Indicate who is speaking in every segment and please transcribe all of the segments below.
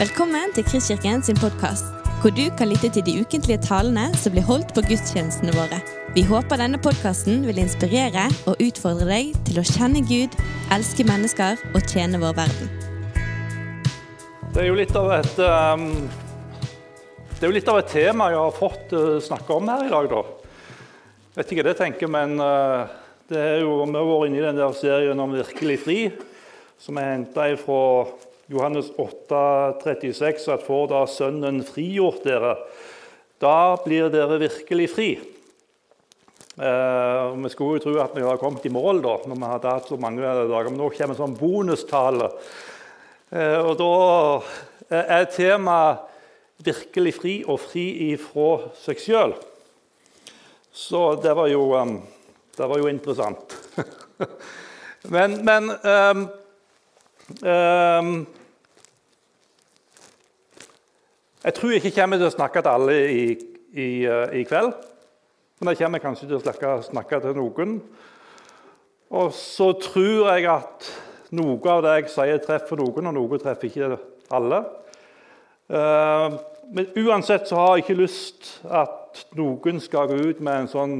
Speaker 1: Velkommen til Kristkirken sin podkast, hvor du kan lytte til de ukentlige talene som blir holdt på gudstjenestene våre. Vi håper denne podkasten vil inspirere og utfordre deg til å kjenne Gud, elske mennesker og tjene vår verden.
Speaker 2: Det er jo litt av et um, litt av et tema jeg har fått uh, snakke om her i dag, da. Vet ikke hva det tenker, men uh, det er jo, vi har vært inne i den der serien om virkelig fri, som er henta fra Johannes 8, 36, at får da Sønnen frigjort dere, da blir dere virkelig fri. Eh, vi skulle jo tro at vi har kommet i mål da, når vi hadde hatt så mange dager, men nå kommer en sånn bonustale. Eh, og da er temaet 'virkelig fri og fri ifra seg sjøl'. Så det var jo, um, det var jo interessant. men, men um, um, Jeg tror jeg ikke kommer til å snakke til alle i, i, uh, i kveld. Men jeg kommer kanskje til å snakke, snakke, til noen. Og så tror jeg at noe av det jeg sier, treffer noen, og noe treffer ikke alle. Uh, men uansett så har jeg ikke lyst at noen skal gå ut med en sånn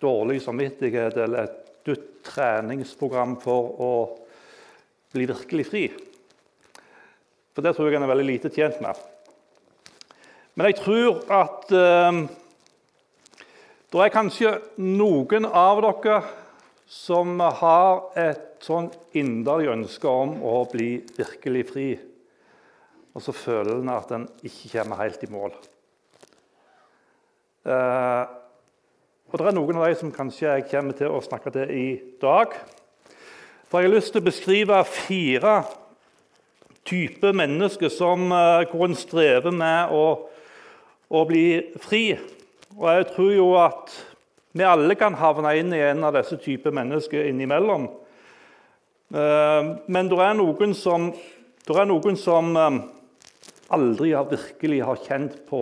Speaker 2: dårlig samvittighet eller et dødt treningsprogram for å bli virkelig fri. For det tror jeg en er veldig lite tjent med. Men jeg tror at eh, det er kanskje noen av dere som har et sånn inderlig ønske om å bli virkelig fri, og så føler en at en ikke kommer helt i mål. Eh, og Det er noen av de som kanskje jeg kommer til å snakke til i dag. For Jeg har lyst til å beskrive fire typer mennesker som, eh, hvor en strever med å å bli fri. Og jeg tror jo at vi alle kan havne inn i en av disse typer mennesker innimellom. Eh, men det er noen som, er noen som eh, aldri har, virkelig har kjent på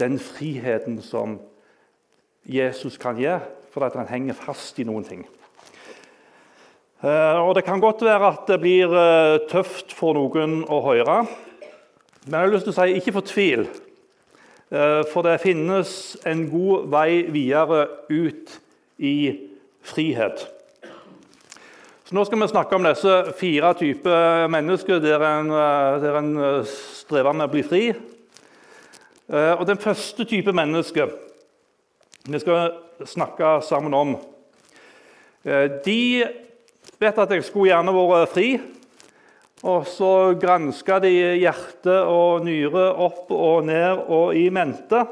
Speaker 2: den friheten som Jesus kan gi, fordi han henger fast i noen ting. Eh, og Det kan godt være at det blir tøft for noen å høre. Men jeg har lyst til å si ikke fortvil. Eh, for det finnes en god vei videre ut i frihet. Så Nå skal vi snakke om disse fire typer mennesker der en, eh, der en eh, strever med å bli fri. Og Den første type menneske vi skal snakke sammen om De vet at jeg skulle gjerne vært fri. Og så granska de hjerte og nyre opp og ned og i mente.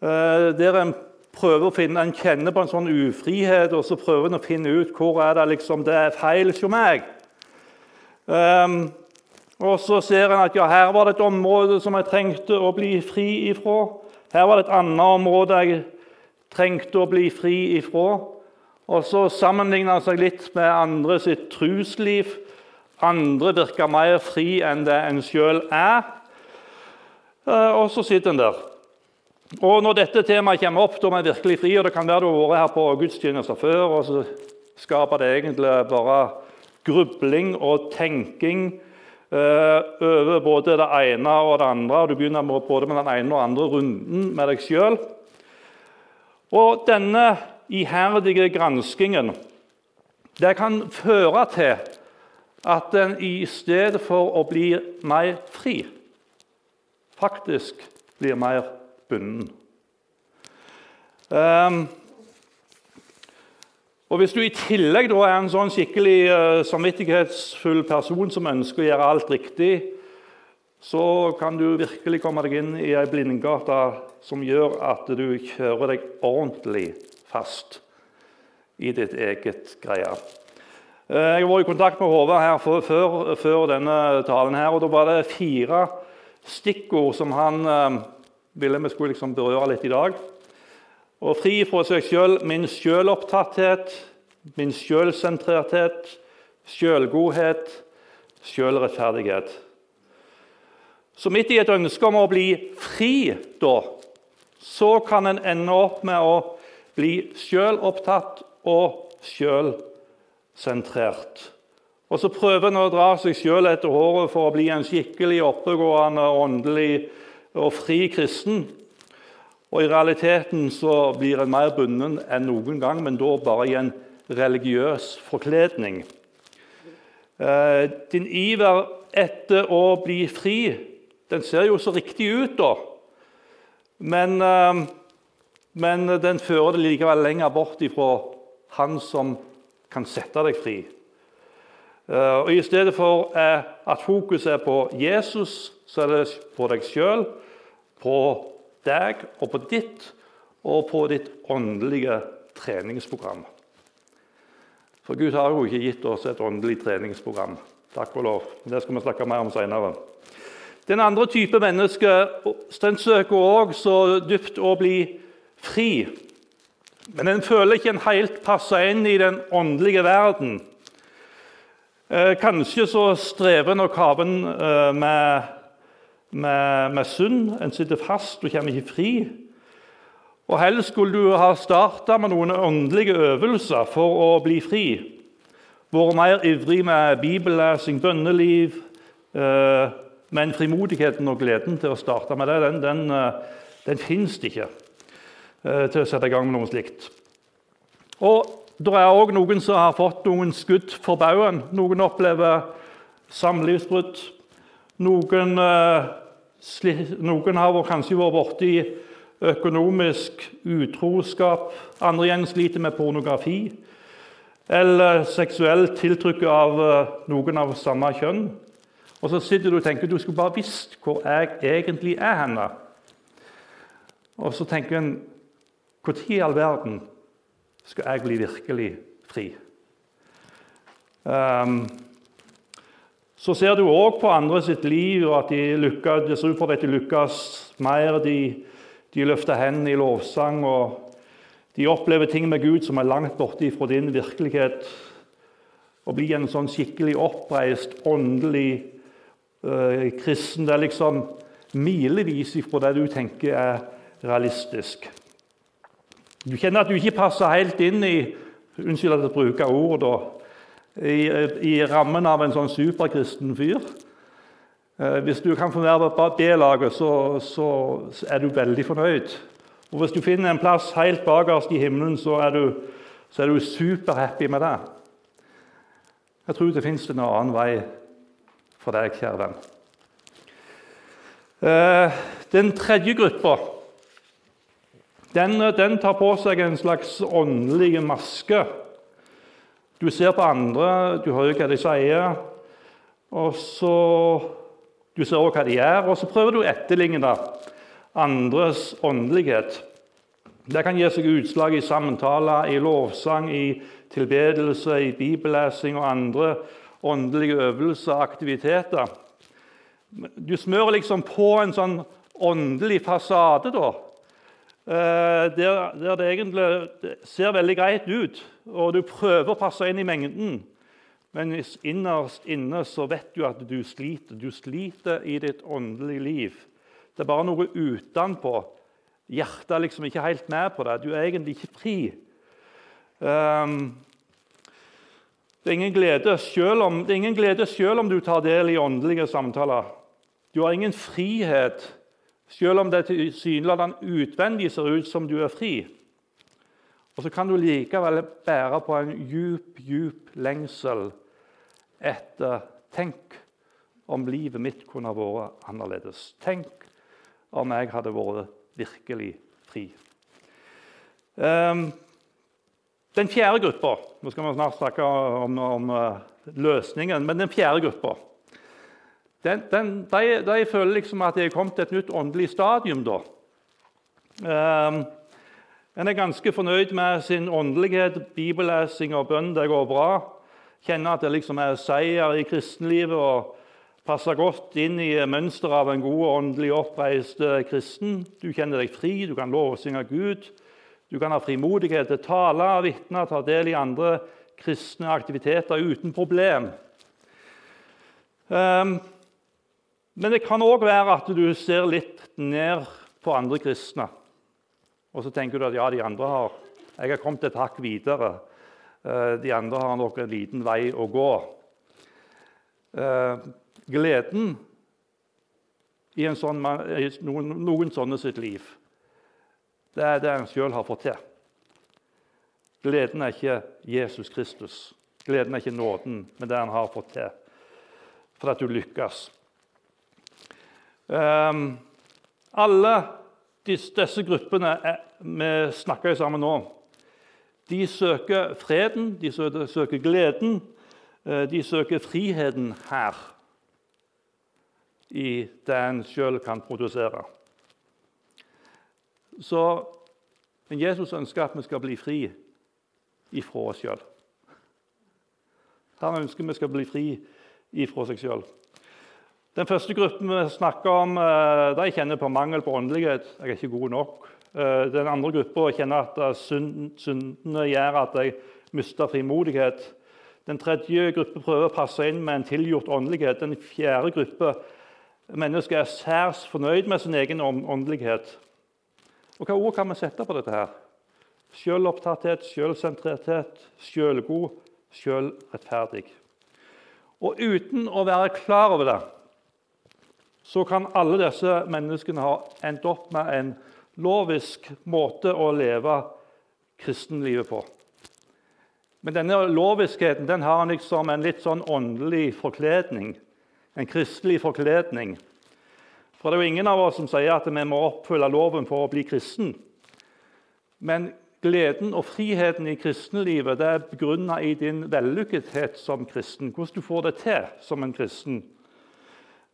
Speaker 2: Eh, der en prøver å finne, en kjenner på en sånn ufrihet, og så prøver en å finne ut hvor er det liksom det er feil hos meg. Um, og så ser en at ja, her var det et område som jeg trengte å bli fri ifra. Her var det et annet område jeg trengte å bli fri ifra. Og så sammenligner han seg litt med andre sitt trusliv andre virker mer fri enn det en sjøl er. Eh, og så sitter en der. Og Når dette temaet kommer opp, da er vi virkelig fri, og det kan være du har vært her på gudstjenester før, og så skaper det egentlig bare grubling og tenking eh, over både det ene og det andre. og Du begynner med både med den ene og andre runden med deg sjøl. Og denne iherdige granskingen det kan føre til at en i stedet for å bli mer fri, faktisk blir mer bunden. Um, og Hvis du i tillegg er en sånn skikkelig uh, samvittighetsfull person som ønsker å gjøre alt riktig, så kan du virkelig komme deg inn i ei blindgate som gjør at du kjører deg ordentlig fast i ditt eget greie. Eh, jeg var i kontakt med Håvard her før, før, denne talen. her, og Da var det fire stikkord som han eh, ville vi skulle liksom berøre litt i dag. Og Fri fra seg sjøl, min sjølopptatthet, min sjølsentrerthet, sjølgodhet, sjølrettferdighet. Så midt i et ønske om å bli fri, da, så kan en ende opp med å bli sjølopptatt og sjølsentrert sentrert. Og så prøver en å dra seg sjøl etter håret for å bli en skikkelig oppegående, åndelig og fri kristen. Og i realiteten så blir en mer bundet enn noen gang, men da bare i en religiøs forkledning. Eh, din iver etter å bli fri den ser jo så riktig ut, da. Men, eh, men den fører det likevel lenger bort ifra han som kan sette deg fri. Eh, og I stedet for eh, at fokuset er på Jesus, så er det på deg sjøl, på deg og på ditt og på ditt åndelige treningsprogram. For Gud har jo ikke gitt oss et åndelig treningsprogram. Takk og lov. Det skal vi snakke mer om senere. Den andre type menneske den søker òg så dypt å bli fri. Men en føler ikke en helt passer inn i den åndelige verden. Eh, kanskje så strever nok haven eh, med, med, med synd. En sitter fast og kommer ikke fri. Og Helst skulle du ha starta med noen åndelige øvelser for å bli fri. Vært mer ivrig med bibellesing, bønneliv. Eh, men frimodigheten og gleden til å starte med det, den, den, den fins ikke til å sette i gang med noe slikt. Og det er òg noen som har fått noen skudd for baugen. Noen opplever samlivsbrudd. Noen, eh, noen har kanskje vært borti økonomisk utroskap. Andre igjen sliter med pornografi eller seksuelt tiltrykk av eh, noen av samme kjønn. Og så sitter du og tenker du skulle bare visst hvor jeg egentlig er henne. Og så tenker en Når i all verden skal jeg bli virkelig fri. Um, så ser du òg på andre sitt liv og at de lykkes, det ser ut for at de lykkes mer. De, de løfter hendene i lovsang, og de opplever ting med Gud som er langt borte fra din virkelighet. Å bli en sånn skikkelig oppreist, åndelig uh, kristen Det er liksom milevis fra det du tenker er realistisk. Du kjenner at du ikke passer helt inn i unnskyld at jeg bruker ord, da, i, i, rammen av en sånn superkristen fyr. Eh, hvis du kan få være på B-laget, så, så, er du veldig fornøyd. Og Hvis du finner en plass helt bakerst i himmelen, så er du, du superhappy med det. Jeg tror det fins en annen vei for deg, kjære venn. Eh, den tredje gruppa den, den, tar på seg en slags åndelig maske. Du ser på andre, du hører hva de sier, og så Du ser også hva de gjør, og så prøver du å etterligne andres åndelighet. Det kan gi seg utslag i samtaler, i lovsang, i tilbedelse, i bibellesing og andre åndelige øvelser og aktiviteter. Du smører liksom på en sånn åndelig fasade. da, der, der, det egentlig ser veldig greit ut, og du prøver å passe inn i mengden. Men innerst inne så vet du at du sliter. Du sliter i ditt åndelige liv. Det er bare noe utenpå. Hjertet er liksom ikke helt med på det. Du er egentlig ikke fri. Um, det er ingen glede selv om, det er ingen glede selv om du tar del i åndelige samtaler. Du har ingen frihet selv om det tilsynelatende utvendig ser ut som du er fri. Og så kan du likevel bære på en djup, djup lengsel etter Tenk om livet mitt kunne vært annerledes. Tenk om jeg hadde vært virkelig fri. Um, den fjerde gruppa Nå skal vi snart snakke om, om uh, løsningen. Men den fjerde gruppa den, den, de, de, føler liksom at de er kommet til et nytt åndelig stadium. da. Um, en er ganske fornøyd med sin åndelighet, bibellesing og bønn. Det går bra. Kjenner at det liksom er seier i kristenlivet og passer godt inn i mønsteret av en god åndelig oppreist eh, kristen. Du kjenner deg fri, du kan lovsynge Gud. Du kan ha frimodighet til å tale, vitne, ta del i andre kristne aktiviteter uten problem. Um, men det kan òg være at du ser litt ned på andre kristne. Og så tenker du at ja, de andre har Jeg har kommet et hakk videre. Eh, de andre har nok en liten vei å gå. eh, gleden i, sånn, noen, noen, sånne sitt liv. Det er det en sjøl har fått til. Gleden er ikke Jesus Kristus. Gleden er ikke nåden, men det han har fått til for at du lykkes. Um, alle disse, gruppene vi snakker sammen nå, de søker freden, de søker, gleden, eh, de søker friheten her i det en sjøl kan produsere. Så Jesus ønsker at vi skal bli fri ifra oss sjøl. Han ønsker vi skal bli fri ifra seg sjøl. Den første gruppen vi snakker om, eh, de kjenner på mangel på åndelighet. Jeg er ikke god nok. Eh, den andre gruppa kjenner at syndene gjør at jeg mister frimodighet. Den tredje gruppe prøver å passe inn med en tilgjort åndelighet. Den fjerde gruppe mennesker er særs fornøyd med sin egen åndelighet. Og Hva ord kan vi sette på dette? her? Selvopptatthet, selvsentrerthet, selvgod, selvrettferdig. Og uten å være klar over det, så kan alle disse menneskene ha endt opp med en lovisk måte å leve kristenlivet på. Men denne loviskheten den har liksom en litt sånn åndelig forkledning en kristelig forkledning. For det er jo ingen av oss som sier at vi må oppfylle loven for å bli kristen. Men gleden og friheten i kristenlivet det er begrunna i din vellykkethet som kristen. Hvordan du får det til som en kristen.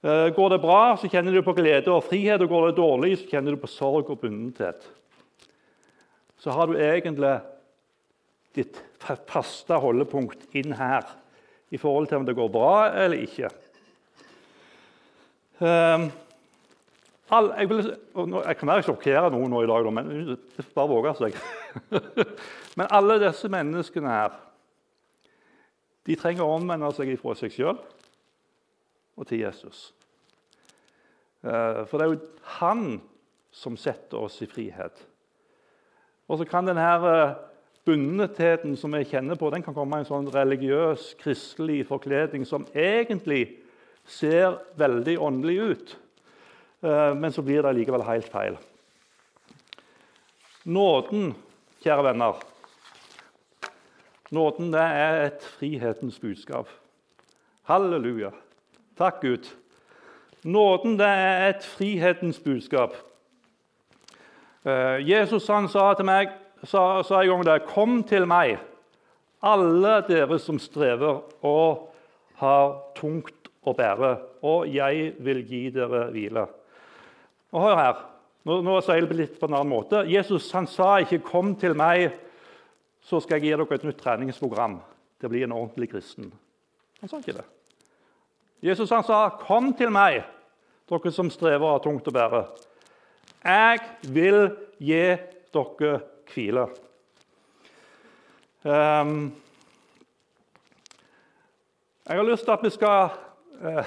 Speaker 2: Eh, går det bra, så kjenner du på glede og frihet. og Går det dårlig, så kjenner du på sorg og bundethet. Så har du egentlig ditt faste holdepunkt inn her i forhold til om det går bra eller ikke. Um, all, jeg, vil, jeg, kan være sjokkere noen nå i dag, men det bare våge seg. men alle disse menneskene her de trenger å omvende seg fra seg sjøl og til Jesus. Uh, for det er jo han som setter oss i frihet. Og så kan denne uh, bundetheten som vi kjenner på, den kan komme i en sånn religiøs, kristelig forkledning som egentlig ser veldig åndelig ut, eh, men så blir det likevel helt feil. Nåden, kjære venner, nåden det er et frihetens budskap. Halleluja. Takk, Gud. Nåden det er et frihetens budskap. Eh, Jesus han sa til meg sa, sa en gang det, 'Kom til meg, alle dere som strever og har tungt å bære, og jeg vil gi dere hvile. Og hør her, Nå, nå sier jeg det litt på en annen måte. Jesus han sa ikke 'kom til meg, så skal jeg gi dere et nytt treningsprogram Det blir en ordentlig kristen'. Han sa ikke det. Jesus han sa 'kom til meg, dere som strever og har tungt å bære'. Jeg vil gi dere hvile. Um, jeg har lyst til at vi skal Eh,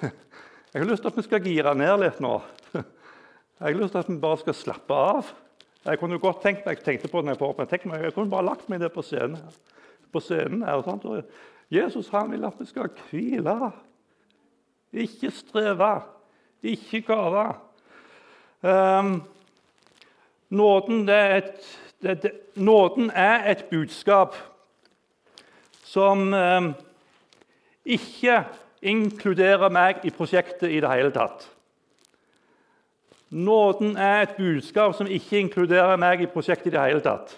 Speaker 2: jeg har lyst til at vi skal gire ned litt nå. Jeg har lyst til at vi bare skal slappe av. Jeg kunne godt tenkt meg, jeg tenkte på det jeg, meg, jeg kunne bare lagt meg ned på scenen. På scenen her, sant? Jesus han vil at vi skal hvile. Ikke streve. Ikke gave. Um, nåden, er et, det, det, nåden er et budskap som um, ikke inkluderer meg i prosjektet i det hele tatt. Nåden er et budskap som ikke inkluderer meg i prosjektet i det hele tatt.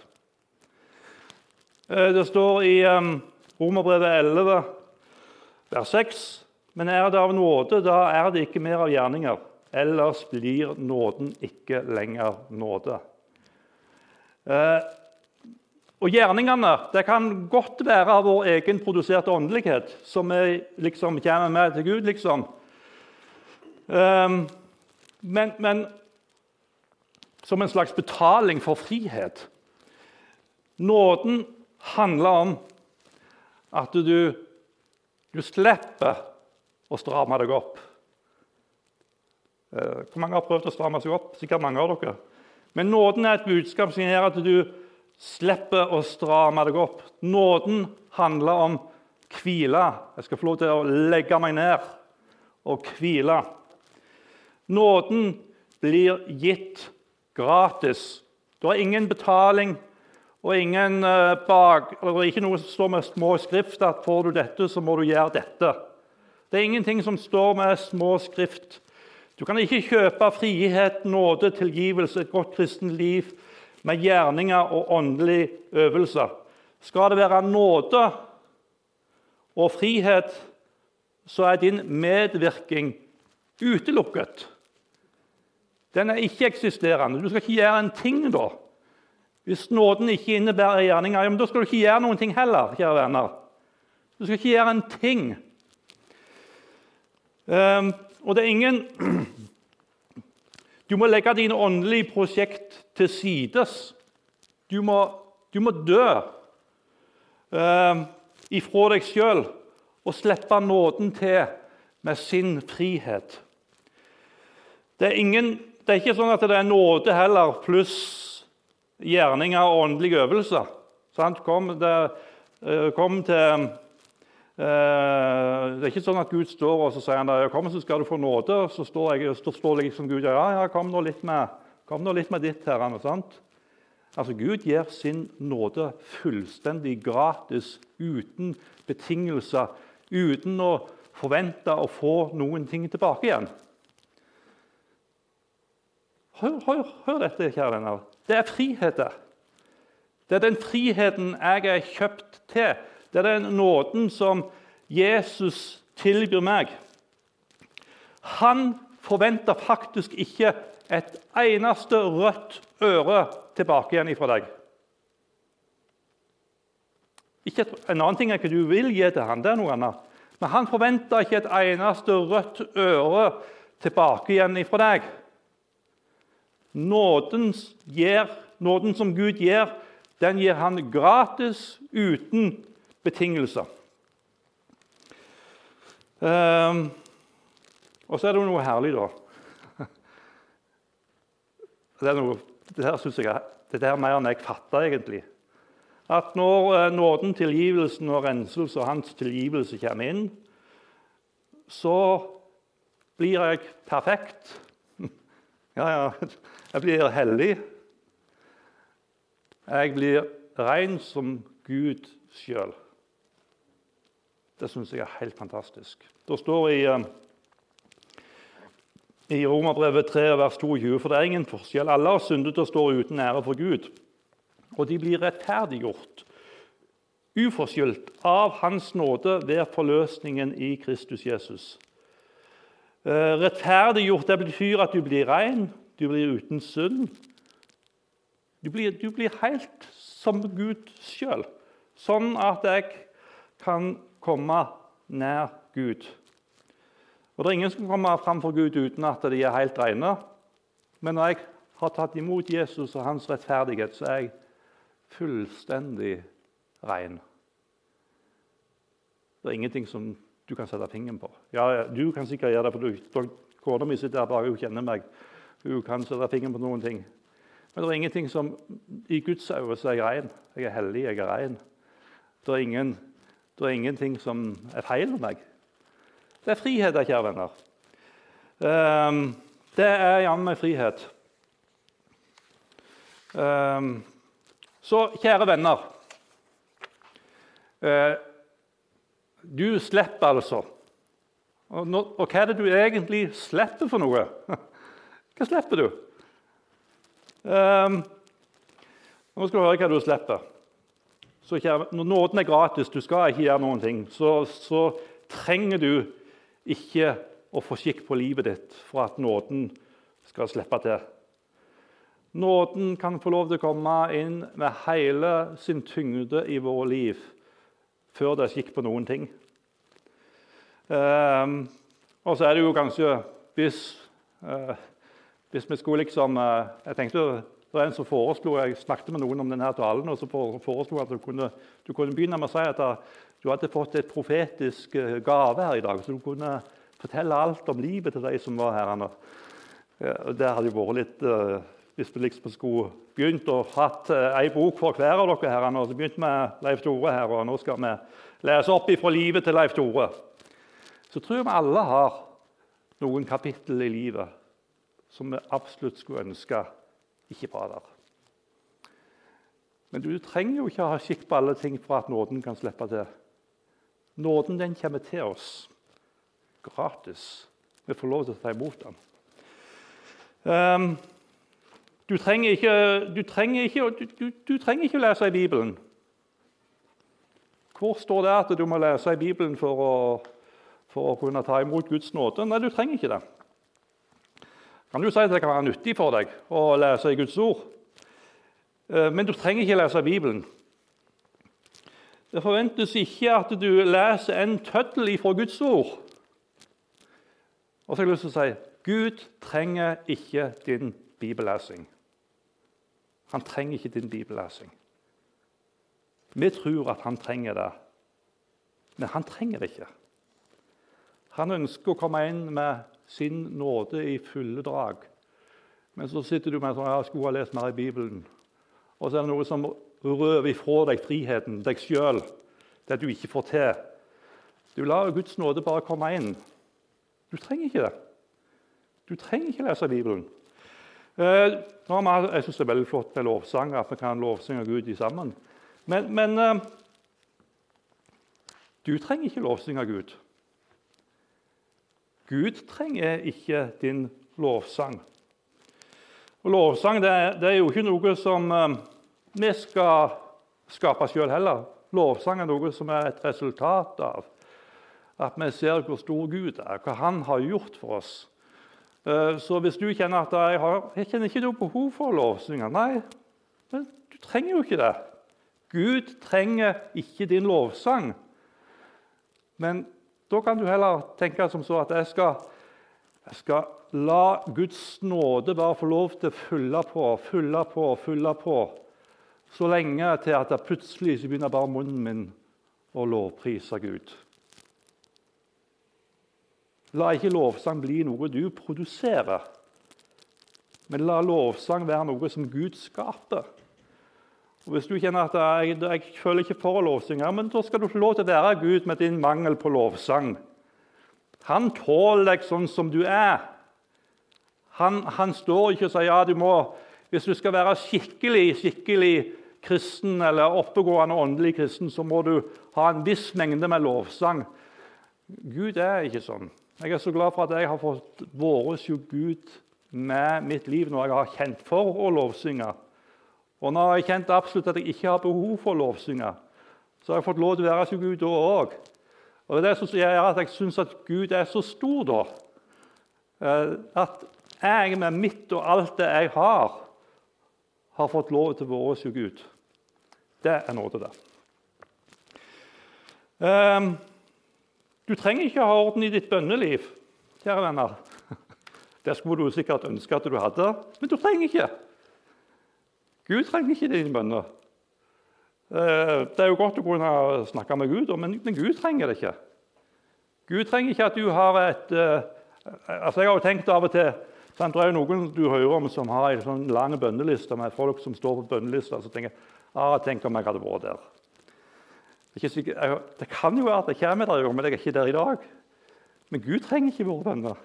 Speaker 2: Eh, det står i um, Romerbrevet 11, vers 6.: Men er det av nåde, da er det ikke mer av gjerninger. Ellers blir nåden ikke lenger nåde. Eh, og gjerningene det kan godt være av vår egen produserte åndelighet, som vi liksom kommer med til Gud, liksom. Um, men, men, som en slags betaling for frihet. Nåden handler om at du, du slipper å stramme deg opp. Uh, hvor mange har prøvd å stramme seg opp? Sikkert mange av dere. Men nåden er et budskap som gjør at du slipper å stramme deg opp. Nåden handler om hvile. Jeg skal få lov til å legge meg ned og hvile. Nåden blir gitt gratis. Det er ingen betaling og ingen uh, bak, er ikke noe som står med små skrift at får du dette, så må du gjøre dette. Det er ingenting som står med små skrift. Du kan ikke kjøpe frihet, nåde, tilgivelse, et godt kristent liv med gjerninger og åndelige øvelser. Skal det være nåde og frihet, så er din medvirkning utelukket. Den er ikke-eksisterende. Du skal ikke gjøre en ting da. Hvis nåden ikke innebærer gjerninger, ja, men da skal du ikke gjøre noen ting heller. kjære venner. Du skal ikke gjøre en ting. Um, og det er ingen Du må legge dine åndelige prosjekt til sides. Du må, du må dø um, ifra deg sjøl og slippe nåden til med sin frihet. Det er, ingen, det er ikke sånn at det er nåde heller pluss gjerninger og åndelige øvelser. Kom, det, eh, kom til det er ikke sånn at Gud står og så sier han ja, kom så skal du få nåde. Så står jeg, så står liksom Gud ja, ja, kom nå litt med, kom nå litt med ditt, Herren. Sant? Altså, Gud gir sin nåde fullstendig gratis, uten betingelser, uten å forvente å få noen ting tilbake igjen. Hør, hør, hør dette, kjære venner. Det er frihet der. Det er den friheten jeg er kjøpt til. Det er den nåden som Jesus tilbyr meg. Han forventer faktisk ikke et eneste rødt øre tilbake igjen ifra deg. Ikke en annen ting er ikke du vil gi til han, det er noe annet. Men han forventer ikke et eneste rødt øre tilbake igjen ifra deg. Nåden, gir, nåden som Gud gir, den gir han gratis, uten betingelser. Um, og så er det noe herlig, da. Det, er noe, det her synes jeg det er mer enn jeg fatter, egentlig. At når eh, nåden, tilgivelsen og renselse og hans tilgivelse kommer inn, så blir jeg perfekt. Ja, ja, jeg blir hellig. Jeg blir ren som Gud sjøl. Det syns jeg er helt fantastisk. Det står i, eh, i Romerbrevet 3, vers 22, for det er ingen forskjell. Alle har syndet og står uten ære for Gud. Og de blir rettferdiggjort uforskyldt av Hans nåde ved forløsningen i Kristus Jesus. Eh, rettferdiggjort det betyr at du blir ren, du blir uten synd. Du blir, du blir helt som Gud sjøl, sånn at jeg kan komme nær Gud. Og Det er ingen som kommer fram for Gud uten at de er helt rene. Men når jeg har tatt imot Jesus og hans rettferdighet, så er jeg fullstendig ren. Det er ingenting som du kan sette fingeren på. Ja, Du kan sikkert gjøre det, for kona mi sitter her bare hun kjenner meg. Hun kan sette fingeren på noen ting. Men det er ingenting som I Guds øyne er jeg ren. Jeg er hellig, jeg er ren. Det er, ingen, det er ingenting som er feil med meg. Det er frihet, kjære venner. Um, det er jammen meg frihet. Um, så, kjære venner uh, Du slipper altså. Og, hva er det du egentlig slipper for noe? Hva slipper du? Um, nå skal du høre hva du slipper. Så når nåden er gratis, du skal ikke gjøre noen ting, så, så trenger du ikke å få skikk på livet ditt for at nåden skal slippe til. Nåden kan få lov til å komme inn med hele sin tyngde i vår liv før det er skikk på noen ting. Um, og så er det jo kanskje Hvis uh, hvis vi skulle liksom, eh, jeg tenkte, det er en som foreslo, Jeg snakket med noen om denne talen, og så foreslo at du kunne, du kunne begynne med å si at du hadde fått et profetisk eh, gave her i dag. Så du kunne fortelle alt om livet til de som var her. Og Det hadde jo vært litt eh, Hvis vi liksom skulle begynt å hatt ei bok for hver av dere her, og så begynte med Leif Tore her, og nå skal vi lese opp ifra livet til Leif Tore, så tror jeg vi alle har noen kapittel i livet som vi absolutt skulle ønske ikke bra der. Men du trenger jo ikke å ha skikk på alle ting for at nåden kan slippe til. Nåden den kommer til oss gratis. Vi får lov til å ta imot den. Um, du, trenger ikke, du, trenger ikke, du, du trenger ikke, lese i Bibelen. Hvor står det at du må lese i Bibelen for å, for å kunne ta imot Guds nåde? Nei, du trenger ikke det. Kan du si at det kan være nyttig for deg å lese i Guds ord? Eh, men du trenger ikke lese Bibelen. Det forventes ikke at du leser en tøddel ifra Guds ord. Og så har jeg lyst til å si Gud trenger ikke din bibellesing. Han trenger ikke din bibellesing. Vi tror at han trenger det, men han trenger det ikke. Han ønsker å komme inn med sin nåde i fulle drag. Men så sitter du med sånn, jeg skulle ha lest mer i Bibelen. Og så er det noe som røver ifra deg friheten, deg sjøl, det du ikke får til. Du lar Guds nåde bare komme inn. Du trenger ikke det. Du trenger ikke lese Bibelen. Eh, jeg syns det er veldig flott med lovsang, at vi kan lovsynge Gud sammen. Men, men eh, du trenger ikke lovsynge Gud. Gud trenger ikke din lovsang. Og Lovsang det, det er jo ikke noe som eh, vi skal skape sjøl heller. Lovsang er noe som er et resultat av at vi ser hvor stor Gud er, hva Han har gjort for oss. Eh, så hvis du kjenner at jeg, har, jeg kjenner ikke noe behov for lovsynge Nei, men du trenger jo ikke det. Gud trenger ikke din lovsang. Men da kan du heller tenke som så at jeg skal, jeg skal la Guds nåde bare få lov til å fylle på, fylle på, fylle på. Så lenge til at det plutselig så begynner bare munnen min å lovprise Gud. La ikke lovsang bli noe du produserer, men la lovsang være noe som Gud skaper. Og Hvis du kjenner at jeg, jeg føler ikke for å lovsynge, men da skal du få lov til å være Gud med din mangel på lovsang. Han tåler deg sånn som du er. Han, han står ikke og sier ja, du må, hvis du skal være skikkelig, skikkelig kristen eller oppegående åndelig kristen, så må du ha en viss mengde med lovsang. Gud er ikke sånn. Jeg er så glad for at jeg har fått vært Gud med mitt liv når jeg har kjent for å lovsynge. Og når jeg kjente kjent absolutt at jeg ikke har behov for å lovsynge, så har jeg fått lov til å være hos Gud da òg. Og det er som gjør at jeg syns at Gud er så stor da. Eh, at jeg med mitt og alt det jeg har, har fått lov til å være hos Gud. Det er nåde, det. Um, du trenger ikke ha orden i ditt bønneliv, kjære venner. Det skulle du sikkert ønske at du hadde, men du trenger ikke. Gud trenger ikke dine bønner. Eh, det er jo godt å kunne snakke med Gud, men Gud trenger det ikke. Gud trenger ikke at du har et eh, altså Jeg har jo tenkt av og til sant, Det er jo noen du hører om som har en sånn lang bønneliste med folk som står på bønnelista. Så tenker jeg ah, tenk om jeg hadde vært der. Det kan jo være at jeg kommer der, men jeg er ikke der i dag. Men Gud trenger ikke våre bønner.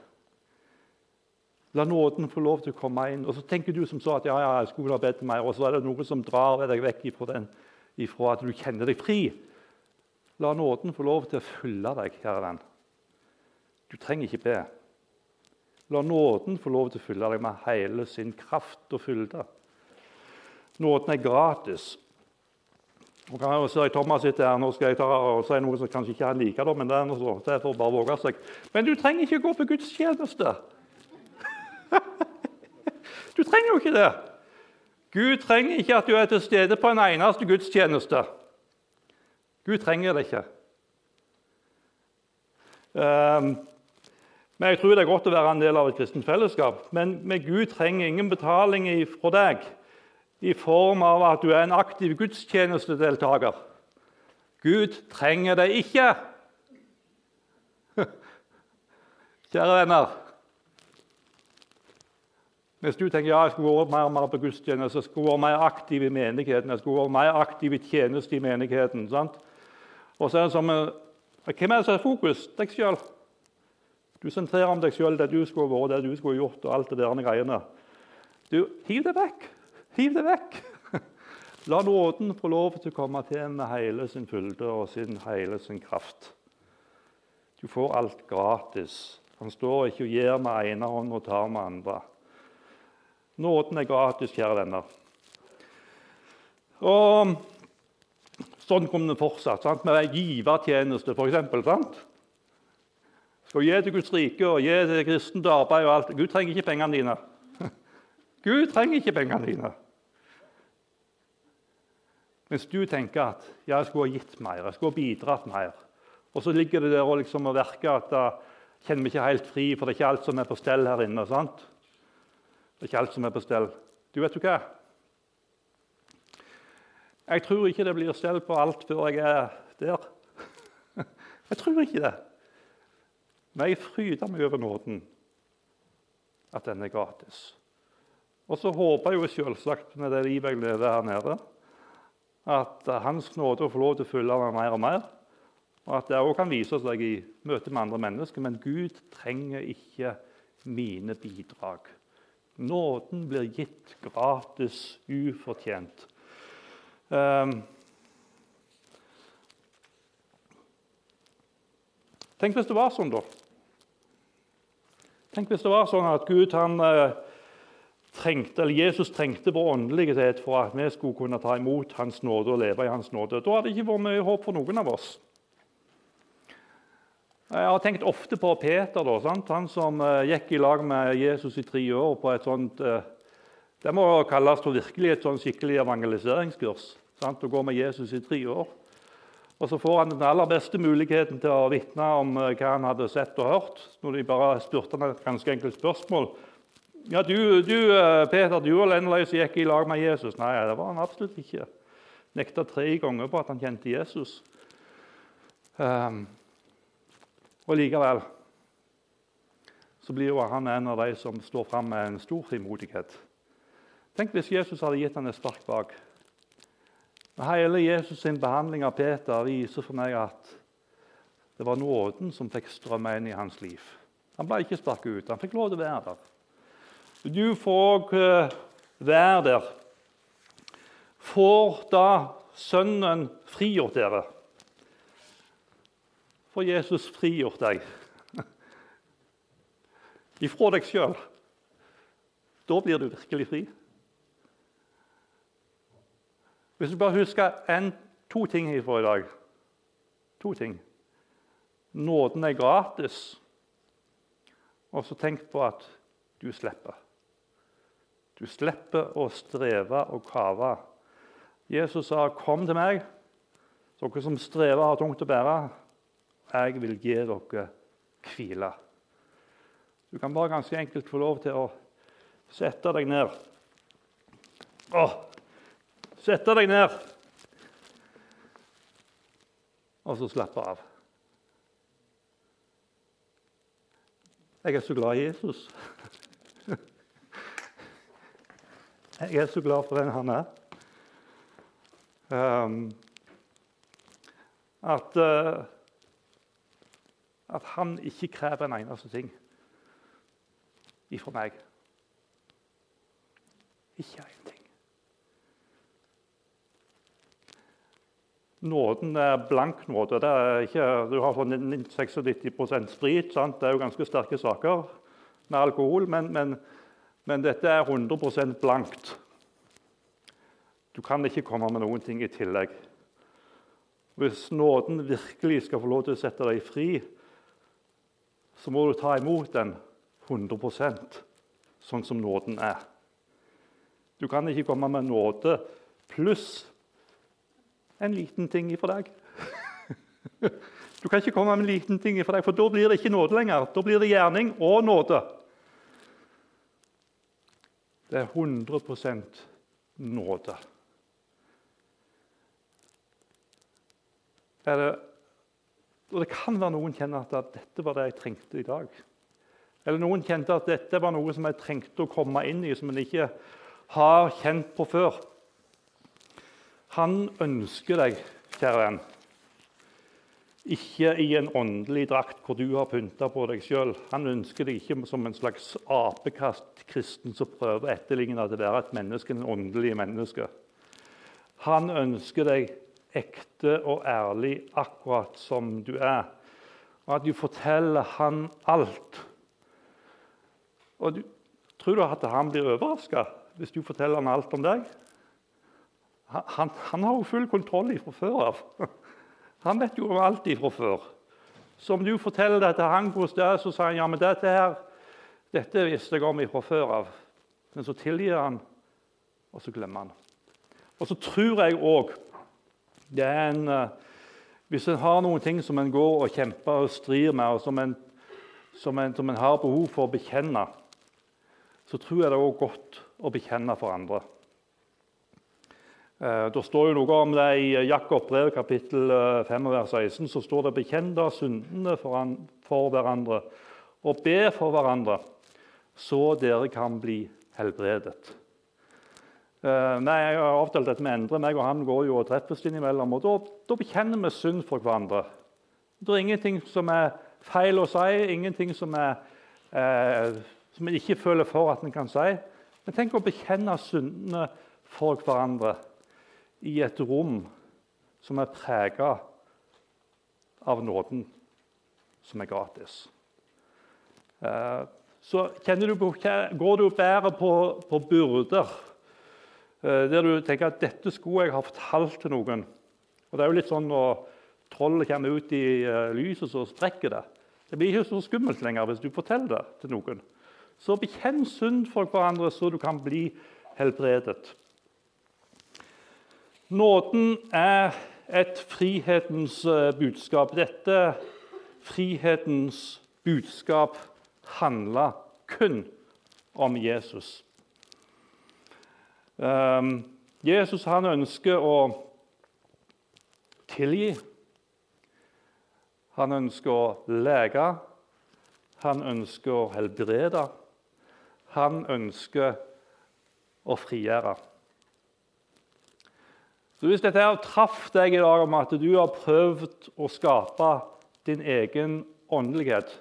Speaker 2: La nåden få lov til å komme inn. Og så tenker du som så at ja, ja, jeg skulle ha bedt mer, og så er det noe som drar deg vekk ifra, den, ifra at du kjenner deg fri. La nåden få lov til å fylle deg, kjære venn. Du trenger ikke be. La nåden få lov til å fylle deg med hele sin kraft og fylde. Nåden er gratis. Nå kan jeg se Thomas sitter her, nå skal jeg ta og si noe som kanskje ikke han liker, men det er, det er for bare våge seg. Men du trenger ikke gå på gudstjeneste. Du trenger jo ikke det. Gud trenger ikke at du er til stede på en eneste gudstjeneste. Gud trenger det ikke. Um, men Jeg tror det er godt å være en del av et kristent fellesskap. Men, men Gud trenger ingen betaling fra deg i form av at du er en aktiv gudstjenestedeltaker. Gud trenger det ikke. Kjære venner. Hvis du tenker ja, jeg skulle vært mer, mer på gudstjeneste, jeg skulle vært mer aktiv i menigheten, jeg skulle vært mer aktiv i tjeneste i menigheten sant? Og så er det som, eh, Hvem er det som er fokus? Deg sjøl. Du sentrerer om deg sjøl, det du skulle vært, det du skulle gjort. og alt det der greiene. Du, Hiv det vekk! Hiv det vekk! La nåden få lov til å komme til med hele sin fylde og sin hele sin kraft. Du får alt gratis. Han står ikke og gir med ene hånd og tar med andre. Nåden er gratis, kjære venner. Og Sånn kunne det fortsatt. Sant? Med givertjeneste, f.eks. Skal gi til Guds rike og gi til kristent arbeid og alt. Gud trenger ikke pengene dine. Gud trenger ikke pengene dine. Mens du tenker at ja, jeg skulle ha gitt mer, jeg skulle ha bidratt mer. Og så ligger det der og liksom og at da kjenner vi ikke helt fri, for det er ikke alt som er på stell her inne. sant? Det er ikke alt som er på stell. Du vet du hva? Jeg tror ikke det blir stell på alt før jeg er der. Jeg tror ikke det. Men jeg fryder meg over nåden, at den er gratis. Og så håper jeg jo selvsagt med det livet jeg lever her nede, at Hans nåde får lov til å følge meg mer og mer. Og at det òg kan vise seg i møte med andre mennesker. Men Gud trenger ikke mine bidrag. Nåden blir gitt gratis, ufortjent. Um, tenk hvis det var sånn, da. Tenk hvis det var sånn at Gud han, uh, trengte, eller Jesus trengte vår åndelighet for at vi skulle kunne ta imot Hans nåde og leve i Hans nåde. Da hadde det ikke vært mye håp for noen av oss. Jeg har tenkt ofte på Peter, da, han som uh, gikk i lag med Jesus i tre år på et sånt uh, Det må kalles for virkelig et sånt skikkelig evangeliseringskurs. Sant? Å gå med Jesus i tre år. Og Så får han den aller beste muligheten til å vitne om uh, hva han hadde sett og hørt. Når de bare spurte han et ganske enkelt spørsmål. Ja, du, du eh, Peter, du og Lenleis gikk i lag med Jesus. Nei, det var han absolutt ikke. Nekta tre ganger på at han kjente Jesus. Um, og likevel så blir jo han en av de som står fram med en stor frimodighet. Tenk hvis Jesus hadde gitt ham et spark bak. Hele Jesus' sin behandling av Peter viser for meg at det var nåden som fikk strømme inn i hans liv. Han ble ikke sparket ut. Han fikk lov til å være der. Du får eh, være der. Får da Sønnen frigjort dere? Får Jesus frigjort deg ifra deg sjøl? Da blir du virkelig fri. Hvis du bare husker en, to ting herfra i dag To ting. Nåden er gratis. Og så tenk på at du slipper. Du slipper å streve og kave. Jesus sa, 'Kom til meg, dere som strever og har tungt å bære. Jeg vil gi dere hvile.' Du kan bare ganske enkelt få lov til å sette deg ned. Å, sette deg ned, og så slappe av. Jeg er så glad i Jesus. Jeg er så glad for den han er. Um, at, uh, at han ikke krever en eneste ting ifra meg. Ikke én ting. Nåden er blank nåde. Er ikke, du har fått 96 sprit. Sant? Det er jo ganske sterke saker med alkohol. men, men men dette er 100% blankt. Du kan ikke komme med noen ting i tillegg. Hvis nåden virkelig skal få lov til å sette deg fri, så må du ta imot den 100 sånn som nåden er. Du kan ikke komme med nåde pluss en liten ting ifra deg. Du kan ikke komme med en liten ting ifra deg, for da blir det ikke nåde lenger. Da blir det gjerning og nåde. Det er 100% nåde. Det, og det kan være noen kjenner at dette var det jeg trengte i dag. Eller noen kjente at dette var noe som jeg trengte å komme inn i, som en ikke har kjent på før. Han ønsker deg, kjære venn. ikke i en åndelig drakt hvor du har pynta på deg sjøl. Han ønsker deg ikke som en slags apekast-kristen som prøver å etterligne at det er et menneske, en åndelig menneske. Han ønsker deg ekte og ærlig akkurat som du er. Og at du forteller han alt. Og du, Tror du at han blir overraska hvis du forteller han alt om deg? Han, han har jo full kontroll fra før av. Han vet jo om alt fra før. Så om du forteller det til han hvordan det er, så sier han ja, men dette her, dette visste jeg om fra før av. Men så tilgir han, og så glemmer han. Og så tror jeg òg det er en eh, Hvis en har noen ting som en går og kjemper og strir med, og som en, som en, som en har behov for å bekjenne, så tror jeg det er godt å bekjenne for andre. Eh, det står jo noe om det i Jakob brev kapittel 5 eh, vers 16. Så står det 'bekjenn da syndene for hverandre og be for hverandre', så dere kan bli helbredet. Eh, nei, jeg har avtalt dette med Endre. Meg og han går jo og treffes innimellom. og Da, da bekjenner vi synd for hverandre. Det er ingenting som er feil å si, ingenting som, er, eh, som en ikke føler for at en kan si. Men tenk å bekjenne syndene for hverandre i et rom som er prega av nåden, som er gratis. Eh, så du, går du bedre på, på byrder der du tenker at 'dette skulle jeg ha fortalt til noen'. Og Det er jo litt sånn når trollet kommer ut i eh, lyset, så sprekker det. Det blir ikke så skummelt lenger hvis du forteller det til noen. Så bekjenn synd for hverandre, så du kan bli helbredet. Nåden er et frihetens eh, budskap. Dette frihetens budskap handler kun om Jesus. Um, Jesus han ønsker å tilgi. Han ønsker å lege. Han ønsker å helbrede. Han ønsker å frigjøre. Så Hvis dette her traff deg i dag om at du har prøvd å skape din egen åndelighet,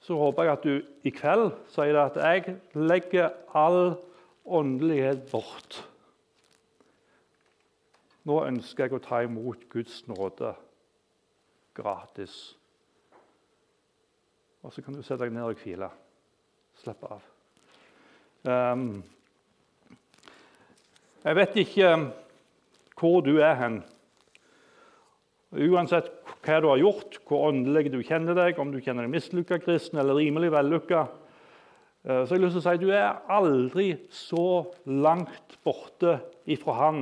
Speaker 2: så håper jeg at du i kveld sier at jeg legger all åndelighet bort. Nå ønsker jeg å ta imot Guds nåde gratis. Og så kan du sette deg ned og hvile. Slappe av. Um, jeg vet ikke hvor du er hen. Uansett hva du har gjort, hvor åndelig du kjenner deg, om du kjenner deg mislykka kristen eller rimelig vellykka, så jeg har lyst til å si du er aldri så langt borte ifra Han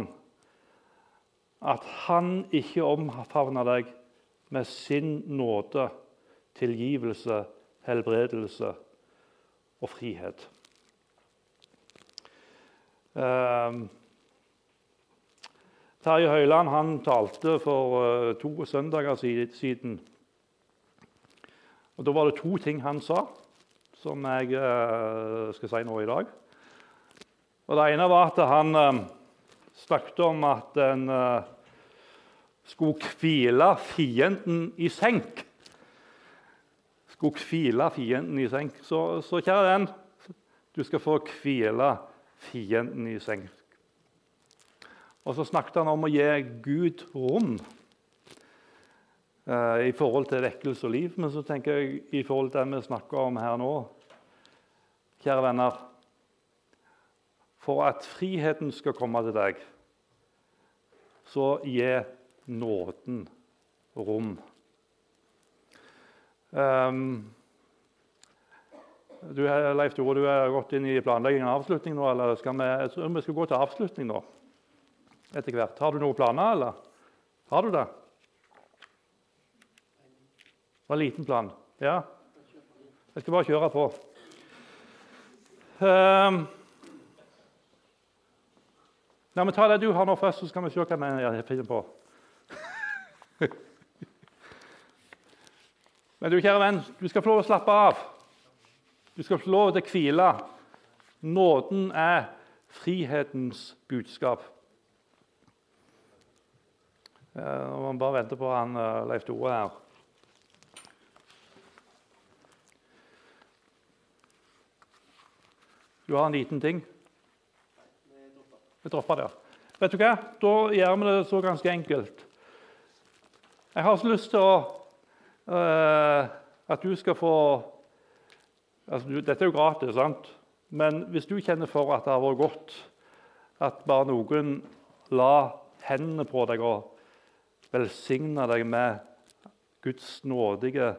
Speaker 2: at Han ikke omfavner deg med sin nåde, tilgivelse, helbredelse og frihet. Um, Terje Høiland han talte for uh, to søndager siden. Og Da var det to ting han sa, som jeg uh, skal si nå i dag. Og Det ene var at han uh, snakket om at en skulle hvile fienden i senk. Skulle hvile fienden i senk. Så, så kjære venn, du skal få hvile fienden i senk. Og så snakket han om å gi Gud rom eh, i forhold til vekkelse og liv. Men så tenker jeg i forhold til det vi snakker om her nå Kjære venner For at friheten skal komme til deg, så gi nåden rom. Um, du, Leif Tore, du er gått inn i planleggingen av avslutning nå, eller skal vi, jeg tror vi skal gå til avslutning nå? etter hvert. Har du noen planer, eller? Har du det? Det var en liten plan. Ja? Jeg skal bare kjøre på. Um, la meg ta det du har nå først, så skal vi se hva jeg finner på. Men du, kjære venn, du skal få lov å slappe av. Du skal få lov til å hvile. Nåden er frihetens budskap. Nå må vi bare vente på han Leif Tore her. Du har en liten ting? Vi dropper det. Vet du hva? Da gjør vi det så ganske enkelt. Jeg har så lyst til å, uh, at du skal få altså, du, Dette er jo gratis, sant? men hvis du kjenner for at det har vært godt at bare noen la hendene på deg og velsigne deg med Guds nådige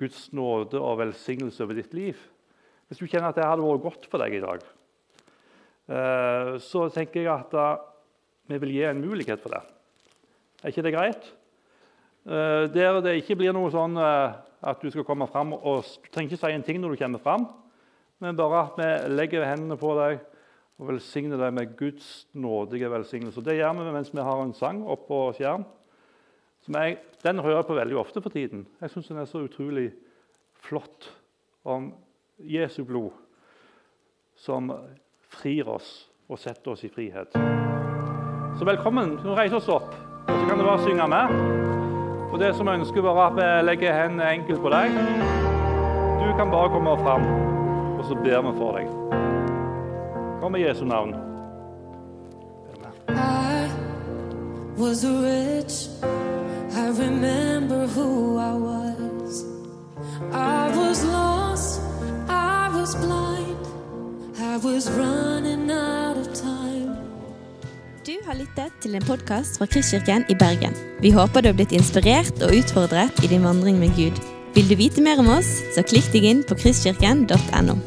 Speaker 2: Guds nåde og velsignelse over ditt liv Hvis du kjenner at det hadde vært godt for deg i dag, uh, så tenker jeg at uh, vi vil gi en mulighet for det. Er ikke det greit? Uh, der det ikke blir noe sånn at du skal komme fram og Du trenger ikke si en ting når du kommer fram, men bare at vi legger hendene på deg og velsigner deg med Guds nådige velsignelse. Det gjør vi mens vi har en sang oppå skjerm. Jeg, den hører jeg på veldig ofte for tiden. Jeg syns den er så utrolig flott om Jesu blod som frir oss og setter oss i frihet. Så velkommen. Nå reiser oss opp, og så kan du bare synge med. Og det som ønsker, bare at vi legger hendene enkelt på deg. Du kan bare komme fram og så ber vi for deg. Kom i Jesu navn. I was rich. I remember who I was. I was lost. Was blind. I was running out of time.
Speaker 1: Du har lyttet til en podkast fra Kristkirken i Bergen. Vi håper du har blitt inspirert og utfordret i din vandring med Gud. Vil du vite mer om oss, så klikk deg inn på kristkirken.no.